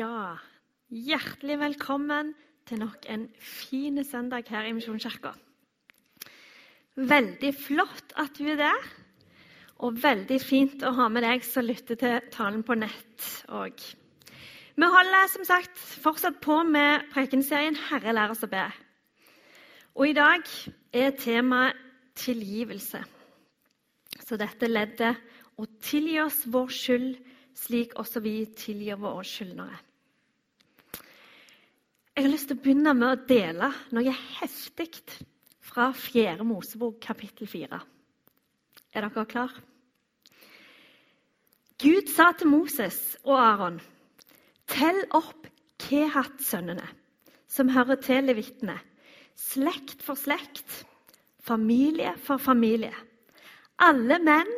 Ja, hjertelig velkommen til nok en fin søndag her i Misjonskirka. Veldig flott at du er der, og veldig fint å ha med deg som lytter til talen på nett òg. Vi holder som sagt fortsatt på med prekenserien 'Herre, lær oss å be'. Og i dag er temaet tilgivelse. Så dette leddet å tilgi oss vår skyld slik også vi tilgir våre skyldnere. Jeg har lyst til å begynne med å dele noe heftig fra 4. Mosebok kapittel 4. Er dere klar? Gud sa til Moses og Aron.: Tell opp Kehat-sønnene, som hører til levitene, slekt for slekt, familie for familie. Alle menn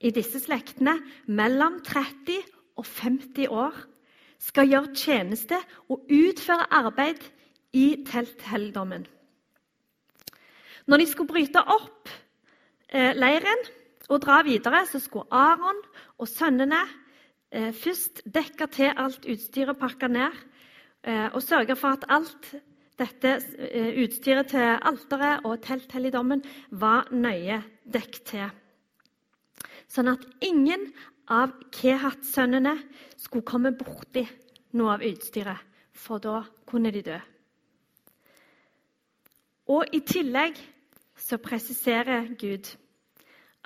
i disse slektene mellom 30 og 50 år skal gjøre tjeneste og utføre arbeid i telthelligdommen. Når de skulle bryte opp eh, leiren og dra videre, så skulle Aron og sønnene eh, først dekke til alt utstyret, pakke ned eh, og sørge for at alt dette utstyret til alteret og telthelligdommen var nøye dekket til sånn at ingen av Kehat-sønnene skulle komme borti noe av utstyret, for da kunne de dø. Og i tillegg så presiserer Gud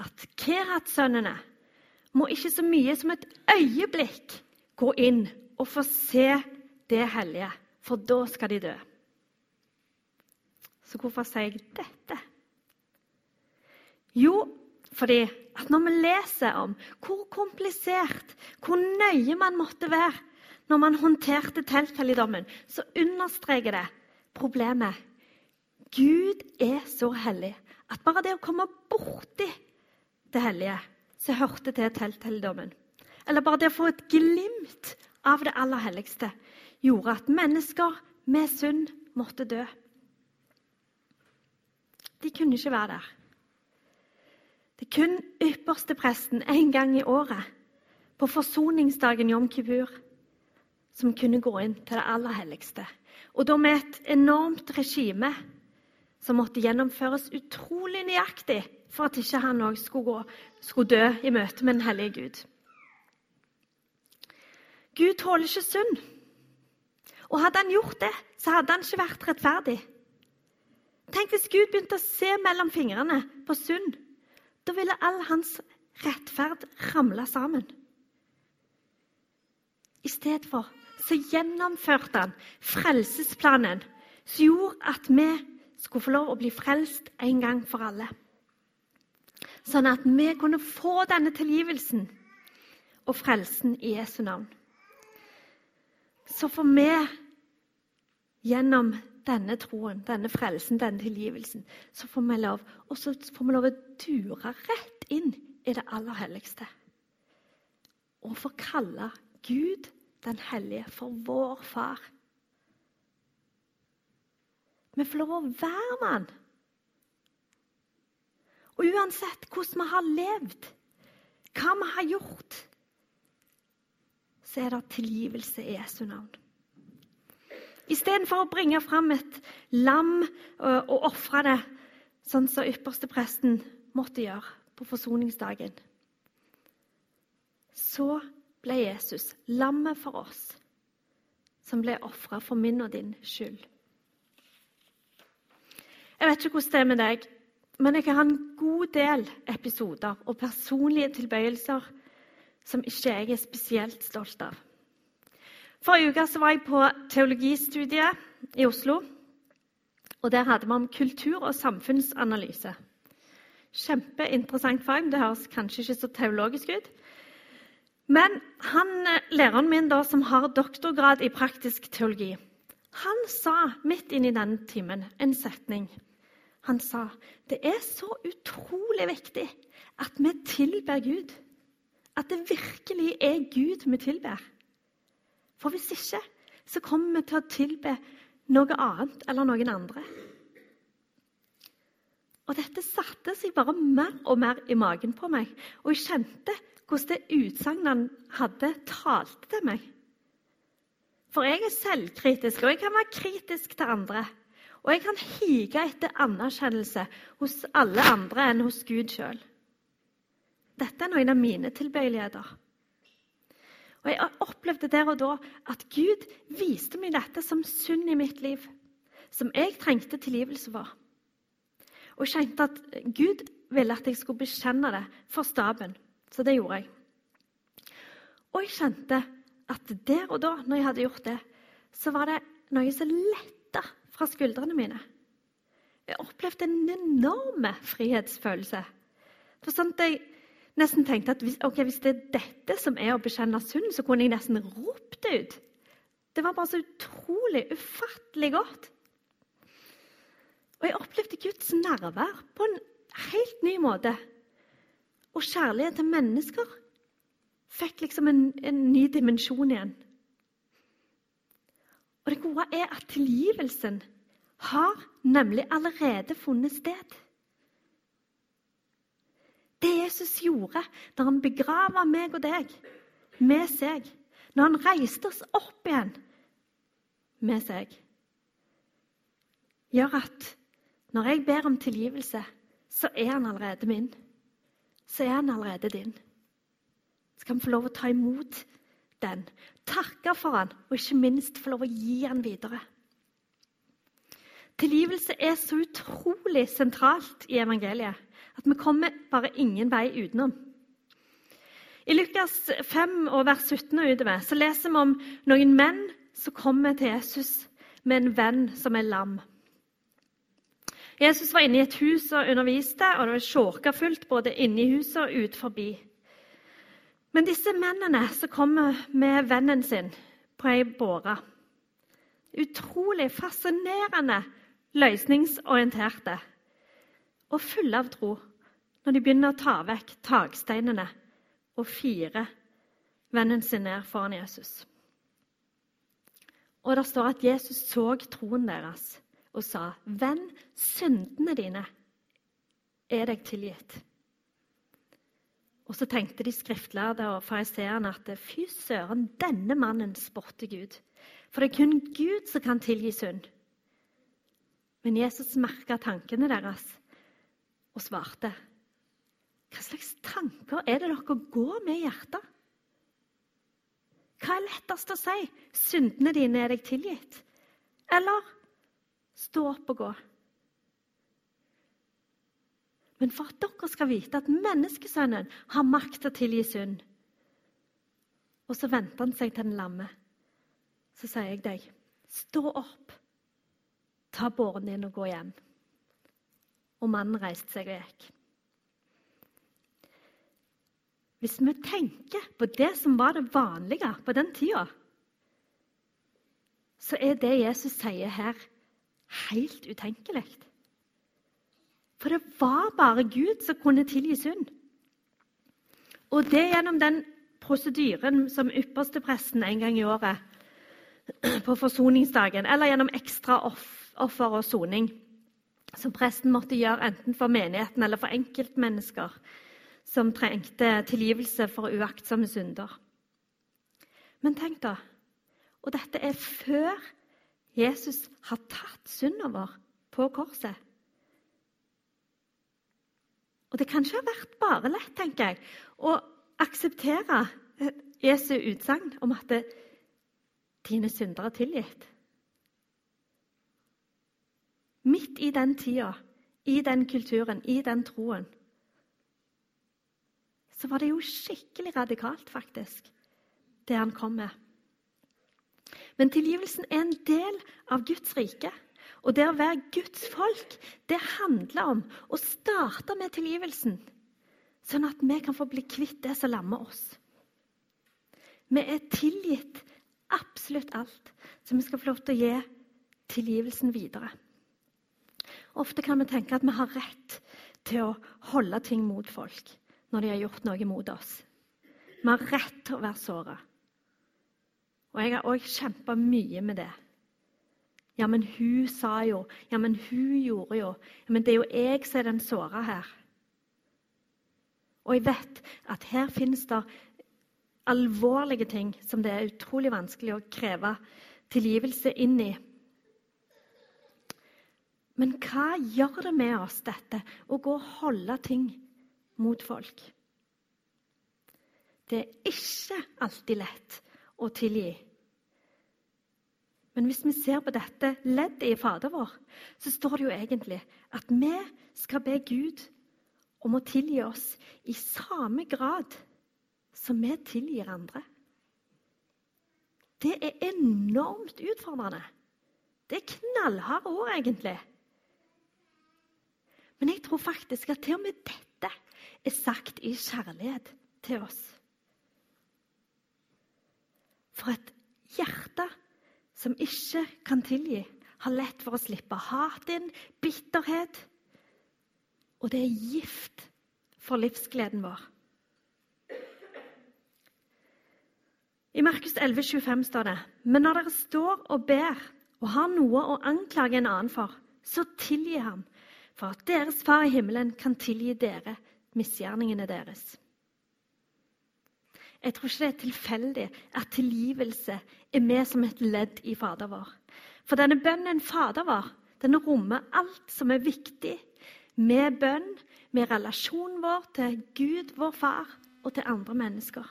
at Kerat-sønnene må ikke så mye som et øyeblikk gå inn og få se det hellige, for da skal de dø. Så hvorfor sier jeg dette? Jo, fordi at når vi leser om hvor komplisert, hvor nøye man måtte være når man håndterte telthelligdommen, så understreker det problemet. Gud er så hellig at bare det å komme borti det hellige som hørte til telthelligdommen, eller bare det å få et glimt av det aller helligste, gjorde at mennesker med synd måtte dø. De kunne ikke være der. Det er kun ypperste presten en gang i året, på forsoningsdagen Jom Kibur, som kunne gå inn til det aller helligste. Og da med et enormt regime som måtte gjennomføres utrolig nøyaktig for at ikke han òg skulle, skulle dø i møte med den hellige Gud. Gud tåler ikke synd. Og hadde han gjort det, så hadde han ikke vært rettferdig. Tenk hvis Gud begynte å se mellom fingrene på synd da ville all hans rettferd ramle sammen. I stedet for så gjennomførte han frelsesplanen som gjorde at vi skulle få lov å bli frelst en gang for alle. Sånn at vi kunne få denne tilgivelsen og frelsen i Jesu navn. Så får vi gjennom denne troen, denne frelsen, denne tilgivelsen, så får vi lov, og så får vi lov å dure rett inn i det aller helligste. Og få kalle Gud den hellige for vår far. Vi får lov å være med han. Og uansett hvordan vi har levd, hva vi har gjort, så er det tilgivelse i Jesu navn. Istedenfor å bringe fram et lam og, og ofre det, sånn som ypperstepresten måtte gjøre på forsoningsdagen, så ble Jesus lammet for oss, som ble ofra for min og din skyld. Jeg vet ikke hvordan det er med deg, men jeg har en god del episoder og personlige tilbøyelser som ikke jeg er spesielt stolt av. Forrige uke var jeg på teologistudiet i Oslo. og Der hadde vi om kultur- og samfunnsanalyse. Kjempeinteressant fag. Det høres kanskje ikke så teologisk ut. Men han, læreren min da, som har doktorgrad i praktisk teologi, han sa midt inni denne timen en setning. Han sa det er så utrolig viktig at vi tilber Gud. At det virkelig er Gud vi tilber. For hvis ikke, så kommer vi til å tilbe noe annet eller noen andre. Og dette satte seg bare mer og mer i magen på meg. Og jeg kjente hvordan det utsagnet hadde, talte til meg. For jeg er selvkritisk, og jeg kan være kritisk til andre. Og jeg kan hige etter anerkjennelse hos alle andre enn hos Gud sjøl. Dette er noen av mine tilbøyeligheter. Og Jeg opplevde der og da at Gud viste meg dette som synd i mitt liv. Som jeg trengte tilgivelse for. Og jeg kjente at Gud ville at jeg skulle bekjenne det for staben. Så det gjorde jeg. Og jeg kjente at der og da, når jeg hadde gjort det, så var det noe som letta fra skuldrene mine. Jeg opplevde en enorm frihetsfølelse. For sånn at jeg nesten tenkte at hvis, okay, hvis, det er dette som er å bekjenne synd, så kunne jeg nesten ropt det ut. Det var bare så utrolig, ufattelig godt. Og jeg opplevde Guds nærvær på en helt ny måte. Og kjærlighet til mennesker fikk liksom en, en ny dimensjon igjen. Og det gode er at tilgivelsen har nemlig allerede funnet sted. Det Jesus gjorde da han begrava meg og deg med seg, når han reiste oss opp igjen med seg, gjør at når jeg ber om tilgivelse, så er han allerede min. Så er han allerede din. Så kan vi få lov å ta imot den, takke for han, og ikke minst få lov å gi han videre. Tilgivelse er så utrolig sentralt i evangeliet at vi kommer bare ingen vei utenom. I Lukas 5, vers 17 og utover så leser vi om noen menn som kommer til Jesus med en venn som er lam. Jesus var inne i et hus og underviste, og det var sjåkafullt både inne i huset og ut forbi. Men disse mennene som kommer med vennen sin på ei båre Utrolig fascinerende løsningsorienterte og fulle av tro når de begynner å ta vekk taksteinene og fire vennen sin ned foran Jesus. Og Det står at Jesus så troen deres og sa, 'Venn, syndene dine er deg tilgitt.' Og så tenkte de skriftlærde og fariseerne at fy søren, denne mannen spotter Gud. For det er kun Gud som kan tilgi synd. Men Jesus merka tankene deres og svarte. Hva slags tanker er det dere går med i hjertet? Hva er lettest å si? Syndene dine er deg tilgitt. Eller stå opp og gå. Men for at dere skal vite at menneskesønnen har makt til å tilgi synd Og så venter han seg til den lamme. Så sier jeg deg, stå opp Ta båren din og gå hjem. Og mannen reiste seg og gikk. Hvis vi tenker på det som var det vanlige på den tida, så er det Jesus sier her, helt utenkelig. For det var bare Gud som kunne tilgi synd. Og det gjennom den prosedyren som ypperstepresten en gang i året på forsoningsdagen, eller gjennom ekstra offer og soning som presten måtte gjøre enten for menigheten eller for enkeltmennesker som trengte tilgivelse for uaktsomme synder. Men tenk, da Og dette er før Jesus har tatt synda vår på korset. Og det kan ikke ha vært bare lett, tenker jeg, å akseptere Jesu utsagn om at dine synder er tilgitt. Midt i den tida, i den kulturen, i den troen, så var det jo skikkelig radikalt, faktisk, det han kom med. Men tilgivelsen er en del av Guds rike. Og det å være Guds folk, det handler om å starte med tilgivelsen. Sånn at vi kan få bli kvitt det som lammer oss. Vi er tilgitt absolutt alt, så vi skal få lov til å gi tilgivelsen videre. Ofte kan vi tenke at vi har rett til å holde ting mot folk når de har gjort noe mot oss. Vi har rett til å være såra. Og jeg har òg kjempa mye med det. Ja, men hun sa jo. Ja, men hun gjorde jo. Ja, men det er jo jeg som er den såra her. Og jeg vet at her finnes det alvorlige ting som det er utrolig vanskelig å kreve tilgivelse inn i. Men hva gjør det med oss, dette, å gå og holde ting mot folk? Det er ikke alltid lett å tilgi. Men hvis vi ser på dette leddet i Fader vår, så står det jo egentlig at vi skal be Gud om å tilgi oss i samme grad som vi tilgir andre. Det er enormt utfordrende. Det er knallharde ord, egentlig. Men jeg tror faktisk at til og med dette er sagt i kjærlighet til oss. For et hjerte som ikke kan tilgi, har lett for å slippe hat inn, bitterhet. Og det er gift for livsgleden vår. I Markus 11, 25 står det Men når dere står og ber og har noe å anklage en annen for, så tilgi ham, for at deres Far i himmelen kan tilgi dere misgjerningene deres. Jeg tror ikke det er tilfeldig at tilgivelse er med som et ledd i Fader vår. For denne bønnen Fader vår den rommer alt som er viktig med bønn, med relasjonen vår til Gud, vår far, og til andre mennesker.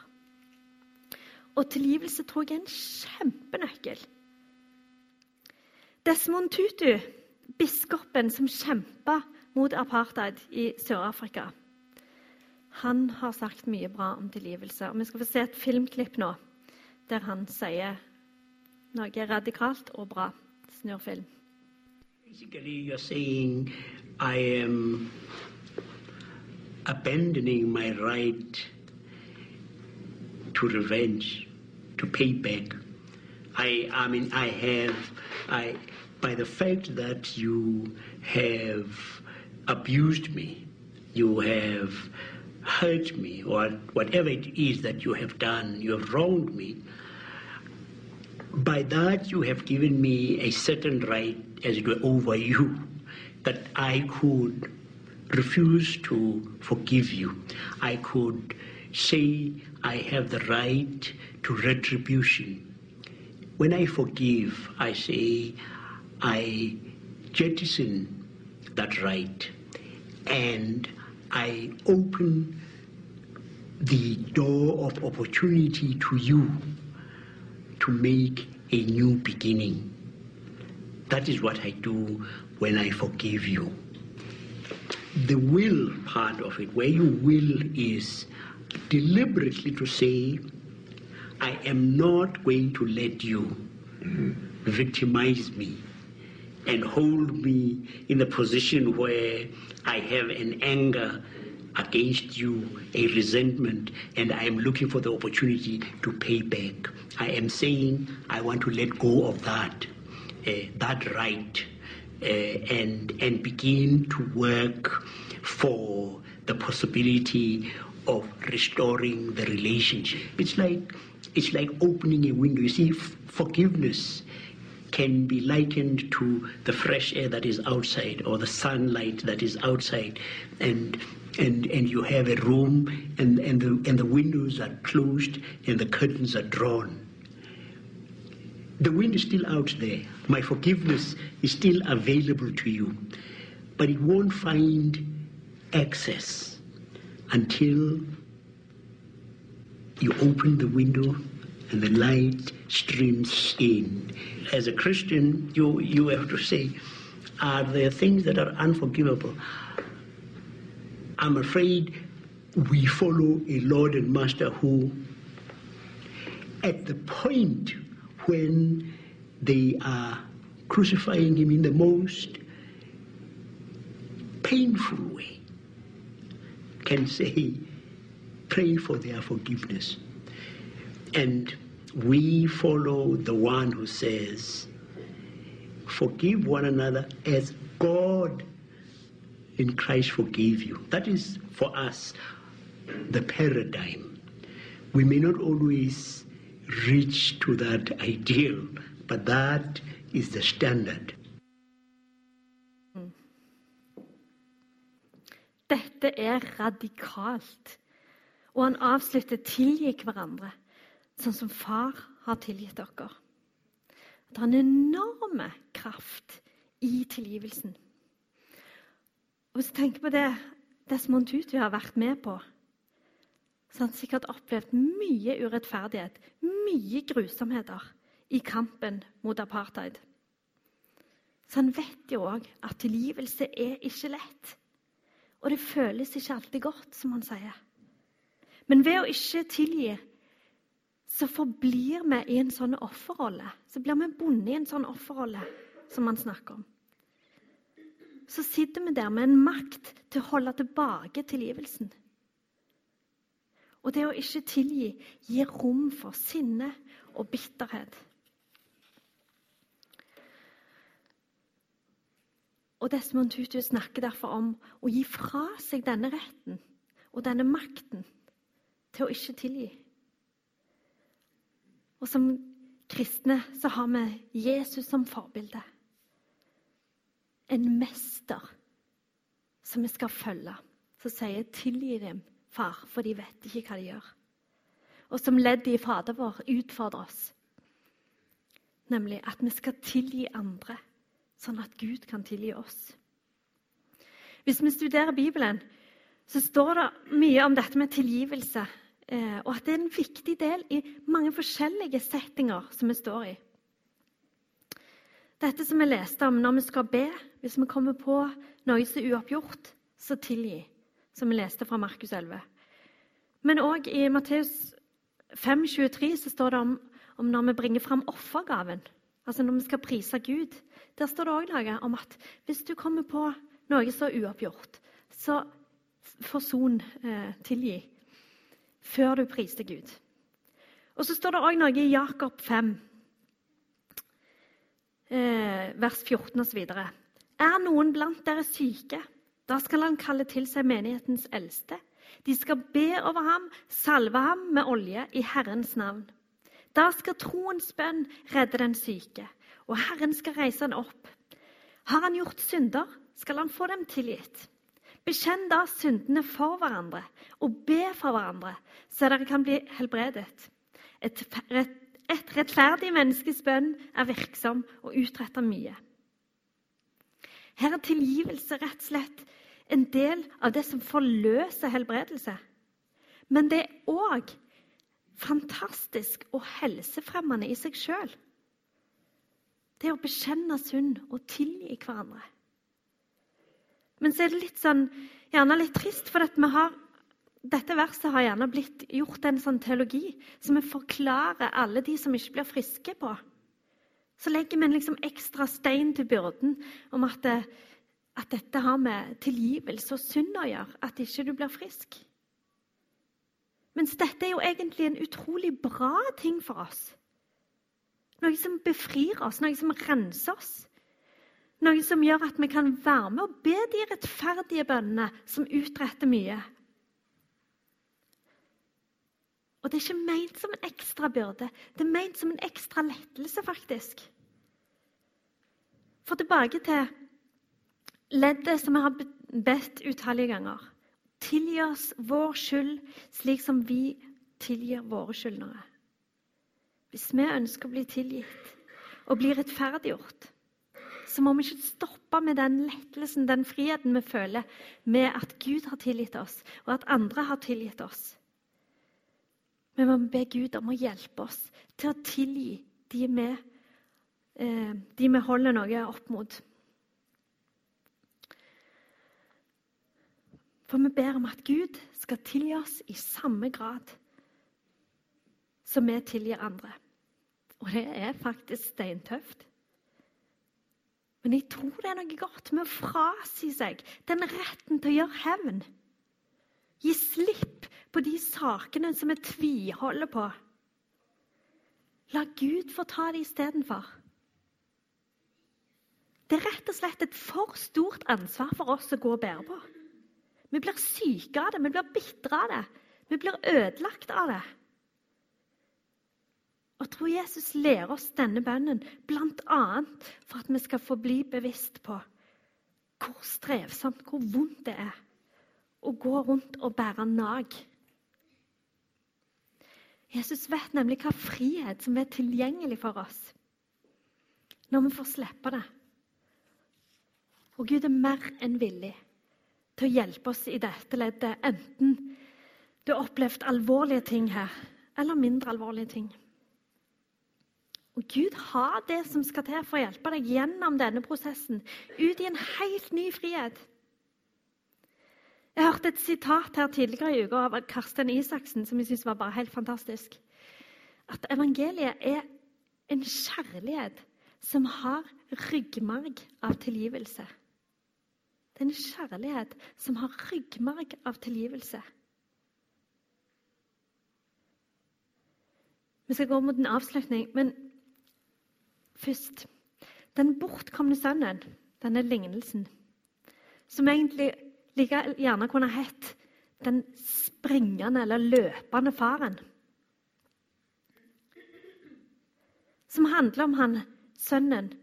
Og tilgivelse tror jeg er en kjempenøkkel. Desmond Tutu, biskopen som kjempa mot apartheid i Sør-Afrika, han har sagt mye bra om tilgivelse. Og Vi skal få se et filmklipp nå der han sier noe radikalt og bra. Snurrfilm. Basically, you're saying I am abandoning my right to revenge, to pay back. I, I mean, I have, I, by the fact that you have abused me, you have hurt me, or whatever it is that you have done, you have wronged me. By that, you have given me a certain right, as it were, over you, that I could refuse to forgive you. I could say I have the right to retribution. When I forgive, I say I jettison that right and I open the door of opportunity to you to make a new beginning. That is what I do when I forgive you. The will part of it, where you will is deliberately to say, I am not going to let you mm-hmm. victimize me and hold me in a position where I have an anger against you, a resentment, and I am looking for the opportunity to pay back. I am saying I want to let go of that, uh, that right, uh, and and begin to work for the possibility of restoring the relationship. It's like it's like opening a window. You see, forgiveness can be likened to the fresh air that is outside or the sunlight that is outside. And and and you have a room and and the and the windows are closed and the curtains are drawn. The wind is still out there. My forgiveness is still available to you. But it won't find access until you open the window and the light streams in. As a Christian, you, you have to say, are there things that are unforgivable? I'm afraid we follow a Lord and Master who, at the point when they are crucifying him in the most painful way, can say, pray for their forgiveness. And we follow the one who says, forgive one another as God in Christ forgave you. That is for us the paradigm. We may not always reach to that ideal, but that is the standard. Dette er radikalt. Og han avslutter hverandre'. Sånn som far har tilgitt dere. Det er en enorm kraft i tilgivelsen. Og Hvis du tenker på det Desmond har vært med på, så har han sikkert opplevd mye urettferdighet, mye grusomheter, i kampen mot apartheid. Så han vet jo òg at tilgivelse er ikke lett. Og det føles ikke alltid godt, som han sier. Men ved å ikke tilgi, så forblir vi i en sånn offerrolle. Så blir vi bundet i en sånn offerrolle som han snakker om. Så sitter vi der med en makt til å holde tilbake tilgivelsen. Og det å ikke tilgi gir rom for sinne og bitterhet. Og Desmond Tutu snakker derfor om å gi fra seg denne retten og denne makten til å ikke tilgi. Og som kristne så har vi Jesus som forbilde. En mester som vi skal følge, som sier 'tilgi dem, far, for de vet ikke hva de gjør'. Og som ledd i Fader vår utfordrer oss, nemlig at vi skal tilgi andre sånn at Gud kan tilgi oss. Hvis vi studerer Bibelen, så står det mye om dette med tilgivelse. Eh, og at det er en viktig del i mange forskjellige settinger som vi står i. Dette som vi leste om når vi skal be, hvis vi kommer på noe som er uoppgjort, så tilgi. Som vi leste fra Markus 11. Men òg i Matteus 5,23 så står det om, om når vi bringer fram offergaven. Altså når vi skal prise Gud. Der står det òg noe om at hvis du kommer på noe som er uoppgjort, så forson, eh, tilgi, før du priste Gud. Og så står det òg noe i Jakob 5, eh, vers 14 osv. Er noen blant dere syke, da skal han kalle til seg menighetens eldste. De skal be over ham, salve ham med olje i Herrens navn. Da skal troens bønn redde den syke, og Herren skal reise han opp. Har han gjort synder, skal han få dem tilgitt. Bekjenn da syndene for hverandre og be for hverandre, så dere kan bli helbredet. Et, rett, et rettferdig menneskes bønn er virksom og utretter mye. Her er tilgivelse rett og slett en del av det som forløser helbredelse. Men det er òg fantastisk og helsefremmende i seg sjøl. Det å bekjenne synd og tilgi hverandre. Men så er det litt sånn, gjerne litt trist, for har, dette verset har gjerne blitt gjort en sånn teologi som vi forklarer alle de som ikke blir friske, på. Så legger vi en liksom ekstra stein til byrden om at, det, at dette har med tilgivelse og synd å gjøre, at ikke du blir frisk. Mens dette er jo egentlig en utrolig bra ting for oss. Noe som befrir oss, noe som renser oss. Noe som gjør at vi kan være med og be de rettferdige bønnene som utretter mye. Og det er ikke ment som en ekstra byrde. Det er ment som en ekstra lettelse, faktisk. For tilbake til leddet som vi har bedt utallige ganger. Tilgi oss vår skyld slik som vi tilgir våre skyldnere. Hvis vi ønsker å bli tilgitt og bli rettferdiggjort, så må vi ikke stoppe med den lettelsen, den friheten vi føler med at Gud har tilgitt oss, og at andre har tilgitt oss. Men Vi må be Gud om å hjelpe oss til å tilgi eh, de vi holder noe opp mot. For vi ber om at Gud skal tilgi oss i samme grad som vi tilgir andre. Og det er faktisk steintøft. Men jeg tror det er noe godt med å frasi seg den retten til å gjøre hevn. Gi slipp på de sakene som vi tviholder på. La Gud få ta det istedenfor. Det er rett og slett et for stort ansvar for oss å gå og bære på. Vi blir syke av det, vi blir bitre av det, vi blir ødelagt av det. Og tror Jesus lærer oss denne bønnen bl.a. for at vi skal få bli bevisst på hvor strevsomt, hvor vondt det er å gå rundt og bære nag. Jesus vet nemlig hva frihet som er tilgjengelig for oss når vi får slippe det. Og Gud er mer enn villig til å hjelpe oss i dette leddet, enten du har opplevd alvorlige ting her, eller mindre alvorlige ting. Og Gud har det som skal til for å hjelpe deg gjennom denne prosessen, ut i en helt ny frihet. Jeg hørte et sitat her tidligere i uka av Karsten Isaksen som jeg synes var bare helt fantastisk. At evangeliet er en kjærlighet som har ryggmarg av tilgivelse. Det er en kjærlighet som har ryggmarg av tilgivelse. Vi skal gå mot en avslutning, men først Den bortkomne sønnen, denne lignelsen, som egentlig like gjerne kunne hett den springende eller løpende faren. Som handler om han sønnen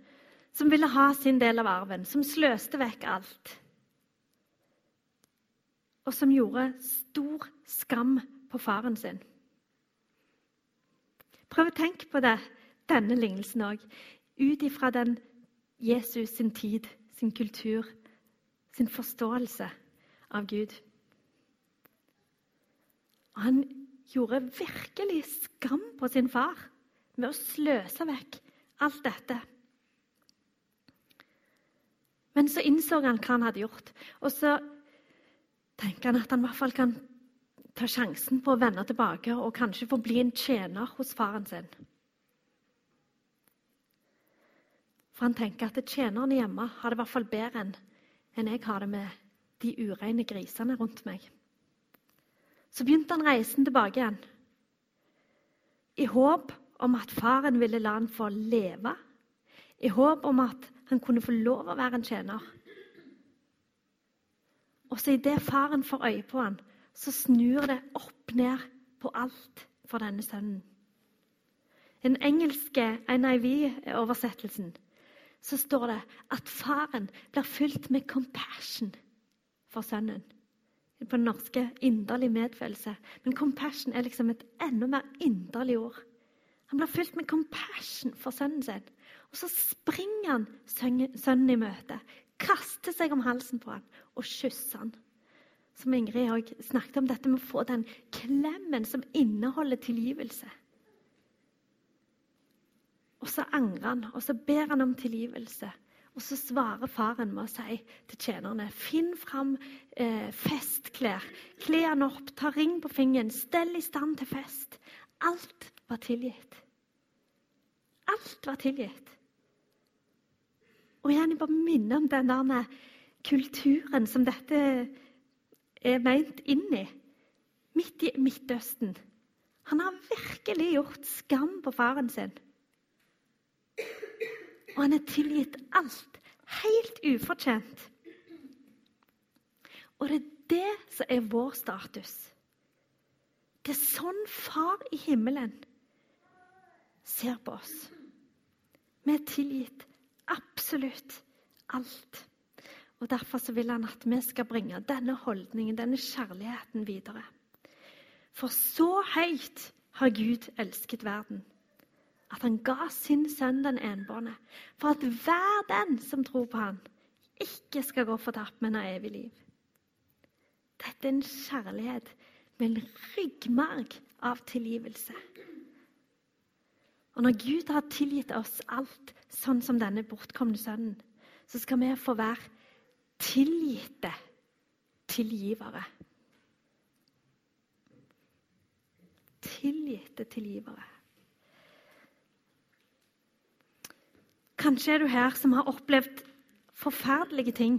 som ville ha sin del av arven, som sløste vekk alt. Og som gjorde stor skam på faren sin. Prøv å tenke på det, denne lignelsen òg, ut ifra den Jesus sin tid, sin kultur, sin forståelse av Gud. Og han gjorde virkelig skam på sin far med å sløse vekk alt dette. Men så innså han hva han hadde gjort, og så tenker han at han i hvert fall kan ta sjansen på å vende tilbake og kanskje få bli en tjener hos faren sin. For han tenker at tjenerne hjemme har det i hvert fall bedre enn enn jeg har det med de ureine grisene rundt meg. Så begynte han reisen tilbake igjen. I håp om at faren ville la han få leve. I håp om at han kunne få lov å være en tjener. Og så idet faren får øye på han, så snur det opp ned på alt for denne sønnen. Den engelske NIV-oversettelsen så står det at faren blir fylt med compassion for sønnen. På den norske inderlig medfølelse. Men compassion er liksom et enda mer inderlig ord. Han blir fylt med compassion for sønnen sin. Og så springer han sønnen i møte, kaster seg om halsen på han og kysser han. Som Ingrid òg snakket om, dette med å få den klemmen som inneholder tilgivelse. Og så angrer han, og så ber han om tilgivelse. Og så svarer faren med å si til tjenerne Finn fram eh, festklær. Kle han opp, ta ring på fingeren, stell i stand til fest. Alt var tilgitt. Alt var tilgitt. Og igjen, jeg bare minner om den der kulturen som dette er meint inn i. Midt i Midtøsten. Han har virkelig gjort skam på faren sin. Og han er tilgitt alt, helt ufortjent. Og det er det som er vår status. Det er sånn Far i himmelen ser på oss. Vi er tilgitt absolutt alt. Og Derfor vil han at vi skal bringe denne holdningen, denne kjærligheten, videre. For så høyt har Gud elsket verden at han ga sin sønn den enbårne, for at hver den som tror på han, ikke skal gå fortapt, men ha evig liv. Dette er en kjærlighet med en ryggmarg av tilgivelse. Og når Gud har tilgitt oss alt, sånn som denne bortkomne sønnen, så skal vi få være tilgitte tilgivere. Tilgitte tilgivere. Kanskje er du her som har opplevd forferdelige ting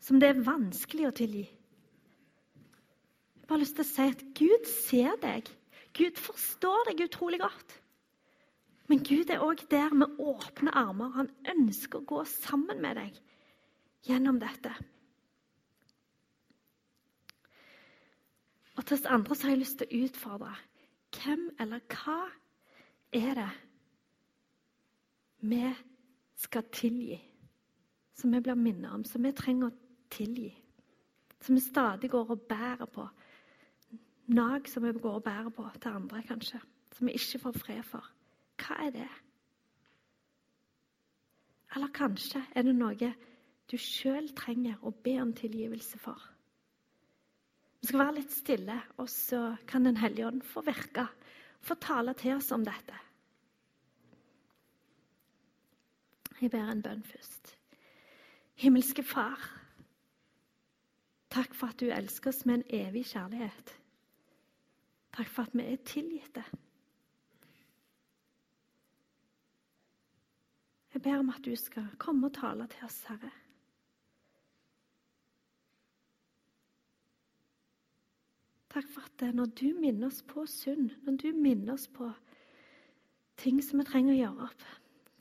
som det er vanskelig å tilgi. Jeg har bare lyst til å si at Gud ser deg. Gud forstår deg utrolig godt. Men Gud er òg der med åpne armer. Han ønsker å gå sammen med deg gjennom dette. Og til oss andre så har jeg lyst til å utfordre. Hvem eller hva er det vi skal tilgi. Som vi blir minnet om, som vi trenger å tilgi. Som vi stadig går og bærer på nag som vi går og bærer på til andre, kanskje. Som vi ikke får fred for. Hva er det? Eller kanskje er det noe du sjøl trenger å be om tilgivelse for. Vi skal være litt stille, og så kan Den hellige ånd få virke, få tale til oss om dette. Jeg ber en bønn først. Himmelske Far. Takk for at du elsker oss med en evig kjærlighet. Takk for at vi er tilgitte. Jeg ber om at du skal komme og tale til oss, Herre. Takk for at når du minner oss på synd, når du minner oss på ting som vi trenger å gjøre opp,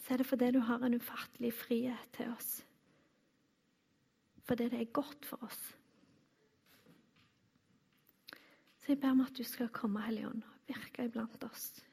så er det fordi du har en ufattelig frihet til oss. Fordi det er godt for oss. Så jeg ber om at du skal komme, Hellige og virke iblant oss.